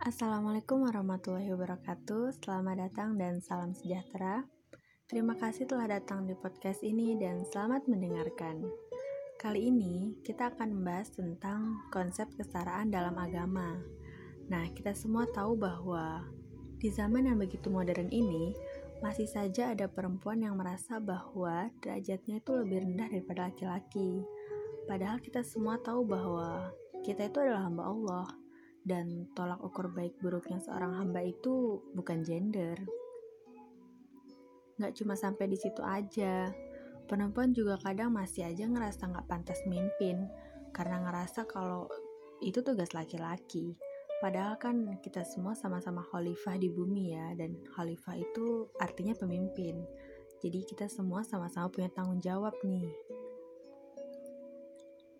Assalamualaikum warahmatullahi wabarakatuh. Selamat datang dan salam sejahtera. Terima kasih telah datang di podcast ini dan selamat mendengarkan. Kali ini kita akan membahas tentang konsep kesetaraan dalam agama. Nah, kita semua tahu bahwa di zaman yang begitu modern ini, masih saja ada perempuan yang merasa bahwa derajatnya itu lebih rendah daripada laki-laki. Padahal kita semua tahu bahwa kita itu adalah hamba Allah dan tolak ukur baik buruknya seorang hamba itu bukan gender. Gak cuma sampai di situ aja, perempuan juga kadang masih aja ngerasa gak pantas mimpin karena ngerasa kalau itu tugas laki-laki. Padahal kan kita semua sama-sama khalifah di bumi ya, dan khalifah itu artinya pemimpin. Jadi kita semua sama-sama punya tanggung jawab nih.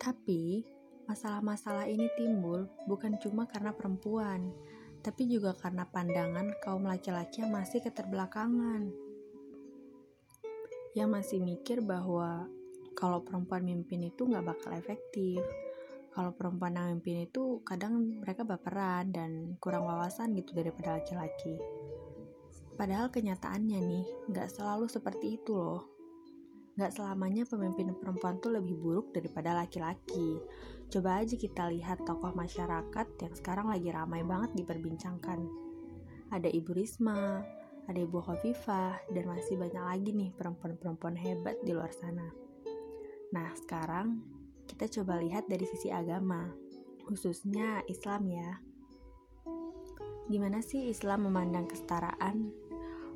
Tapi Masalah-masalah ini timbul bukan cuma karena perempuan, tapi juga karena pandangan kaum laki-laki yang masih keterbelakangan. Yang masih mikir bahwa kalau perempuan mimpin itu nggak bakal efektif. Kalau perempuan yang mimpin itu kadang mereka baperan dan kurang wawasan gitu daripada laki-laki. Padahal kenyataannya nih, nggak selalu seperti itu loh. Gak selamanya pemimpin perempuan tuh lebih buruk daripada laki-laki. Coba aja kita lihat tokoh masyarakat yang sekarang lagi ramai banget diperbincangkan. Ada Ibu Risma, ada Ibu Khofifah, dan masih banyak lagi nih perempuan-perempuan hebat di luar sana. Nah, sekarang kita coba lihat dari sisi agama, khususnya Islam ya. Gimana sih Islam memandang kesetaraan?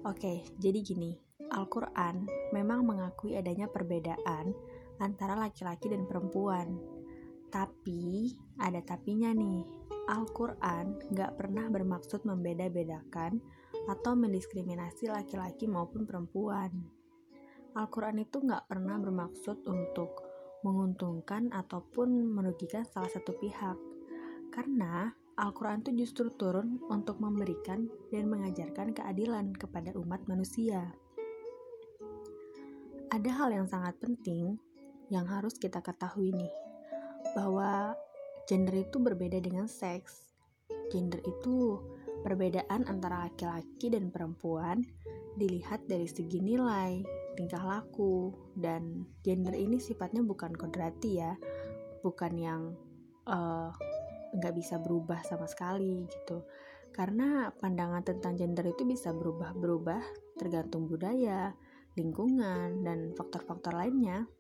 Oke, jadi gini, Al-Quran memang mengakui adanya perbedaan antara laki-laki dan perempuan. Tapi, ada tapinya nih. Al-Quran gak pernah bermaksud membeda-bedakan atau mendiskriminasi laki-laki maupun perempuan. Al-Quran itu gak pernah bermaksud untuk menguntungkan ataupun merugikan salah satu pihak. Karena Al-Quran itu justru turun untuk memberikan dan mengajarkan keadilan kepada umat manusia ada hal yang sangat penting yang harus kita ketahui nih, bahwa gender itu berbeda dengan seks. Gender itu perbedaan antara laki-laki dan perempuan dilihat dari segi nilai, tingkah laku, dan gender ini sifatnya bukan kodrati ya, bukan yang uh, nggak bisa berubah sama sekali gitu. Karena pandangan tentang gender itu bisa berubah-berubah tergantung budaya, lingkungan, dan faktor-faktor lainnya.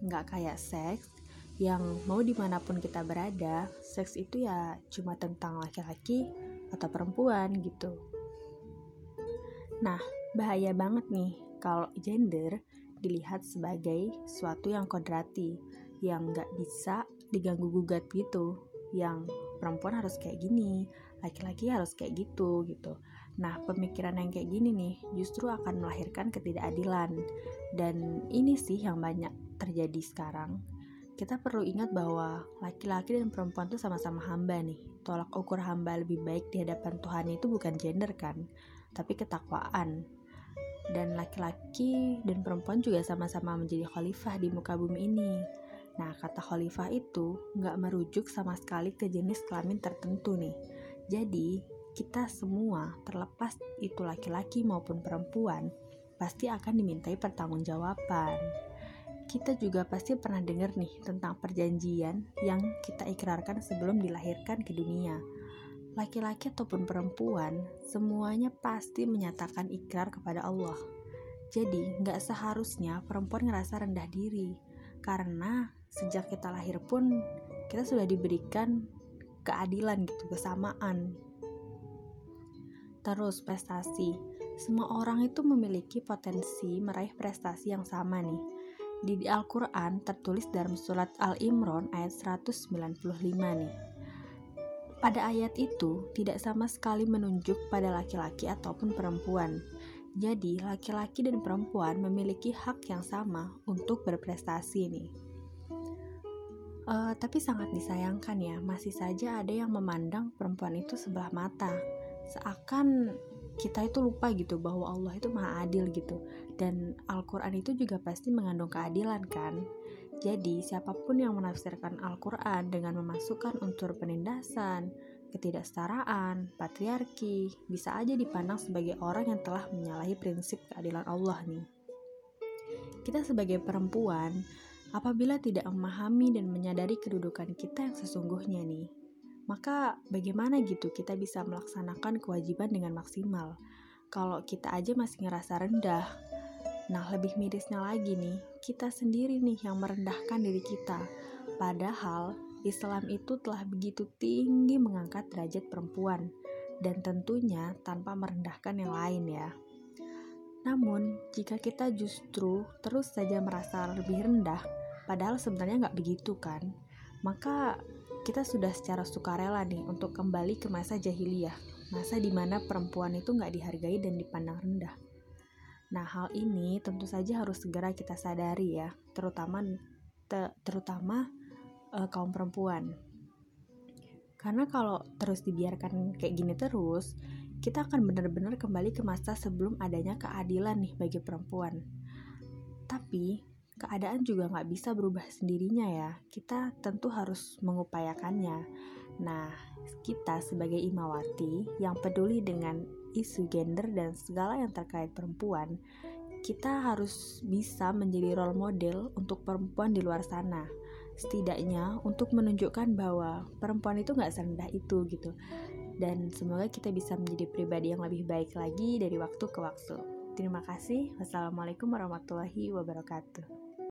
Nggak kayak seks, yang mau di mana pun kita berada, seks itu ya cuma tentang laki-laki atau perempuan gitu. Nah, bahaya banget nih kalau gender dilihat sebagai suatu yang kodrati, yang nggak bisa diganggu-gugat gitu, yang perempuan harus kayak gini, laki-laki harus kayak gitu gitu. Nah, pemikiran yang kayak gini nih justru akan melahirkan ketidakadilan. Dan ini sih yang banyak terjadi sekarang. Kita perlu ingat bahwa laki-laki dan perempuan itu sama-sama hamba nih. Tolak ukur hamba lebih baik di hadapan Tuhan itu bukan gender kan, tapi ketakwaan. Dan laki-laki dan perempuan juga sama-sama menjadi khalifah di muka bumi ini. Nah, kata khalifah itu nggak merujuk sama sekali ke jenis kelamin tertentu nih. Jadi, kita semua, terlepas itu laki-laki maupun perempuan, pasti akan dimintai pertanggungjawaban. Kita juga pasti pernah dengar nih tentang perjanjian yang kita ikrarkan sebelum dilahirkan ke dunia. Laki-laki ataupun perempuan, semuanya pasti menyatakan ikrar kepada Allah. Jadi, nggak seharusnya perempuan ngerasa rendah diri, karena sejak kita lahir pun kita sudah diberikan keadilan gitu, kesamaan Terus prestasi. Semua orang itu memiliki potensi meraih prestasi yang sama nih. Di Al-Quran tertulis dalam surat Al-Imran ayat 195 nih. Pada ayat itu tidak sama sekali menunjuk pada laki-laki ataupun perempuan. Jadi, laki-laki dan perempuan memiliki hak yang sama untuk berprestasi nih. Uh, tapi sangat disayangkan ya, masih saja ada yang memandang perempuan itu sebelah mata seakan kita itu lupa gitu bahwa Allah itu maha adil gitu dan Al-Quran itu juga pasti mengandung keadilan kan jadi siapa pun yang menafsirkan Al-Quran dengan memasukkan unsur penindasan, ketidaksetaraan, patriarki, bisa aja dipandang sebagai orang yang telah menyalahi prinsip keadilan Allah nih. Kita sebagai perempuan, apabila tidak memahami dan menyadari kedudukan kita yang sesungguhnya nih, maka bagaimana gitu kita bisa melaksanakan kewajiban dengan maksimal? Kalau kita aja masih ngerasa rendah, nah lebih mirisnya lagi nih, kita sendiri nih yang merendahkan diri kita. Padahal Islam itu telah begitu tinggi mengangkat derajat perempuan dan tentunya tanpa merendahkan yang lain ya. Namun, jika kita justru terus saja merasa lebih rendah, padahal sebenarnya nggak begitu kan, maka kita sudah secara sukarela nih untuk kembali ke masa jahiliyah, masa di mana perempuan itu nggak dihargai dan dipandang rendah. Nah, hal ini tentu saja harus segera kita sadari ya, terutama te, terutama uh, kaum perempuan. Karena kalau terus dibiarkan kayak gini terus, kita akan benar-benar kembali ke masa sebelum adanya keadilan nih bagi perempuan. Tapi, keadaan juga nggak bisa berubah sendirinya ya. Kita tentu harus mengupayakannya. Nah, kita sebagai imawati yang peduli dengan isu gender dan segala yang terkait perempuan, kita harus bisa menjadi role model untuk perempuan di luar sana. Setidaknya untuk menunjukkan bahwa perempuan itu nggak serendah itu gitu dan semoga kita bisa menjadi pribadi yang lebih baik lagi dari waktu ke waktu. Terima kasih. Wassalamualaikum warahmatullahi wabarakatuh.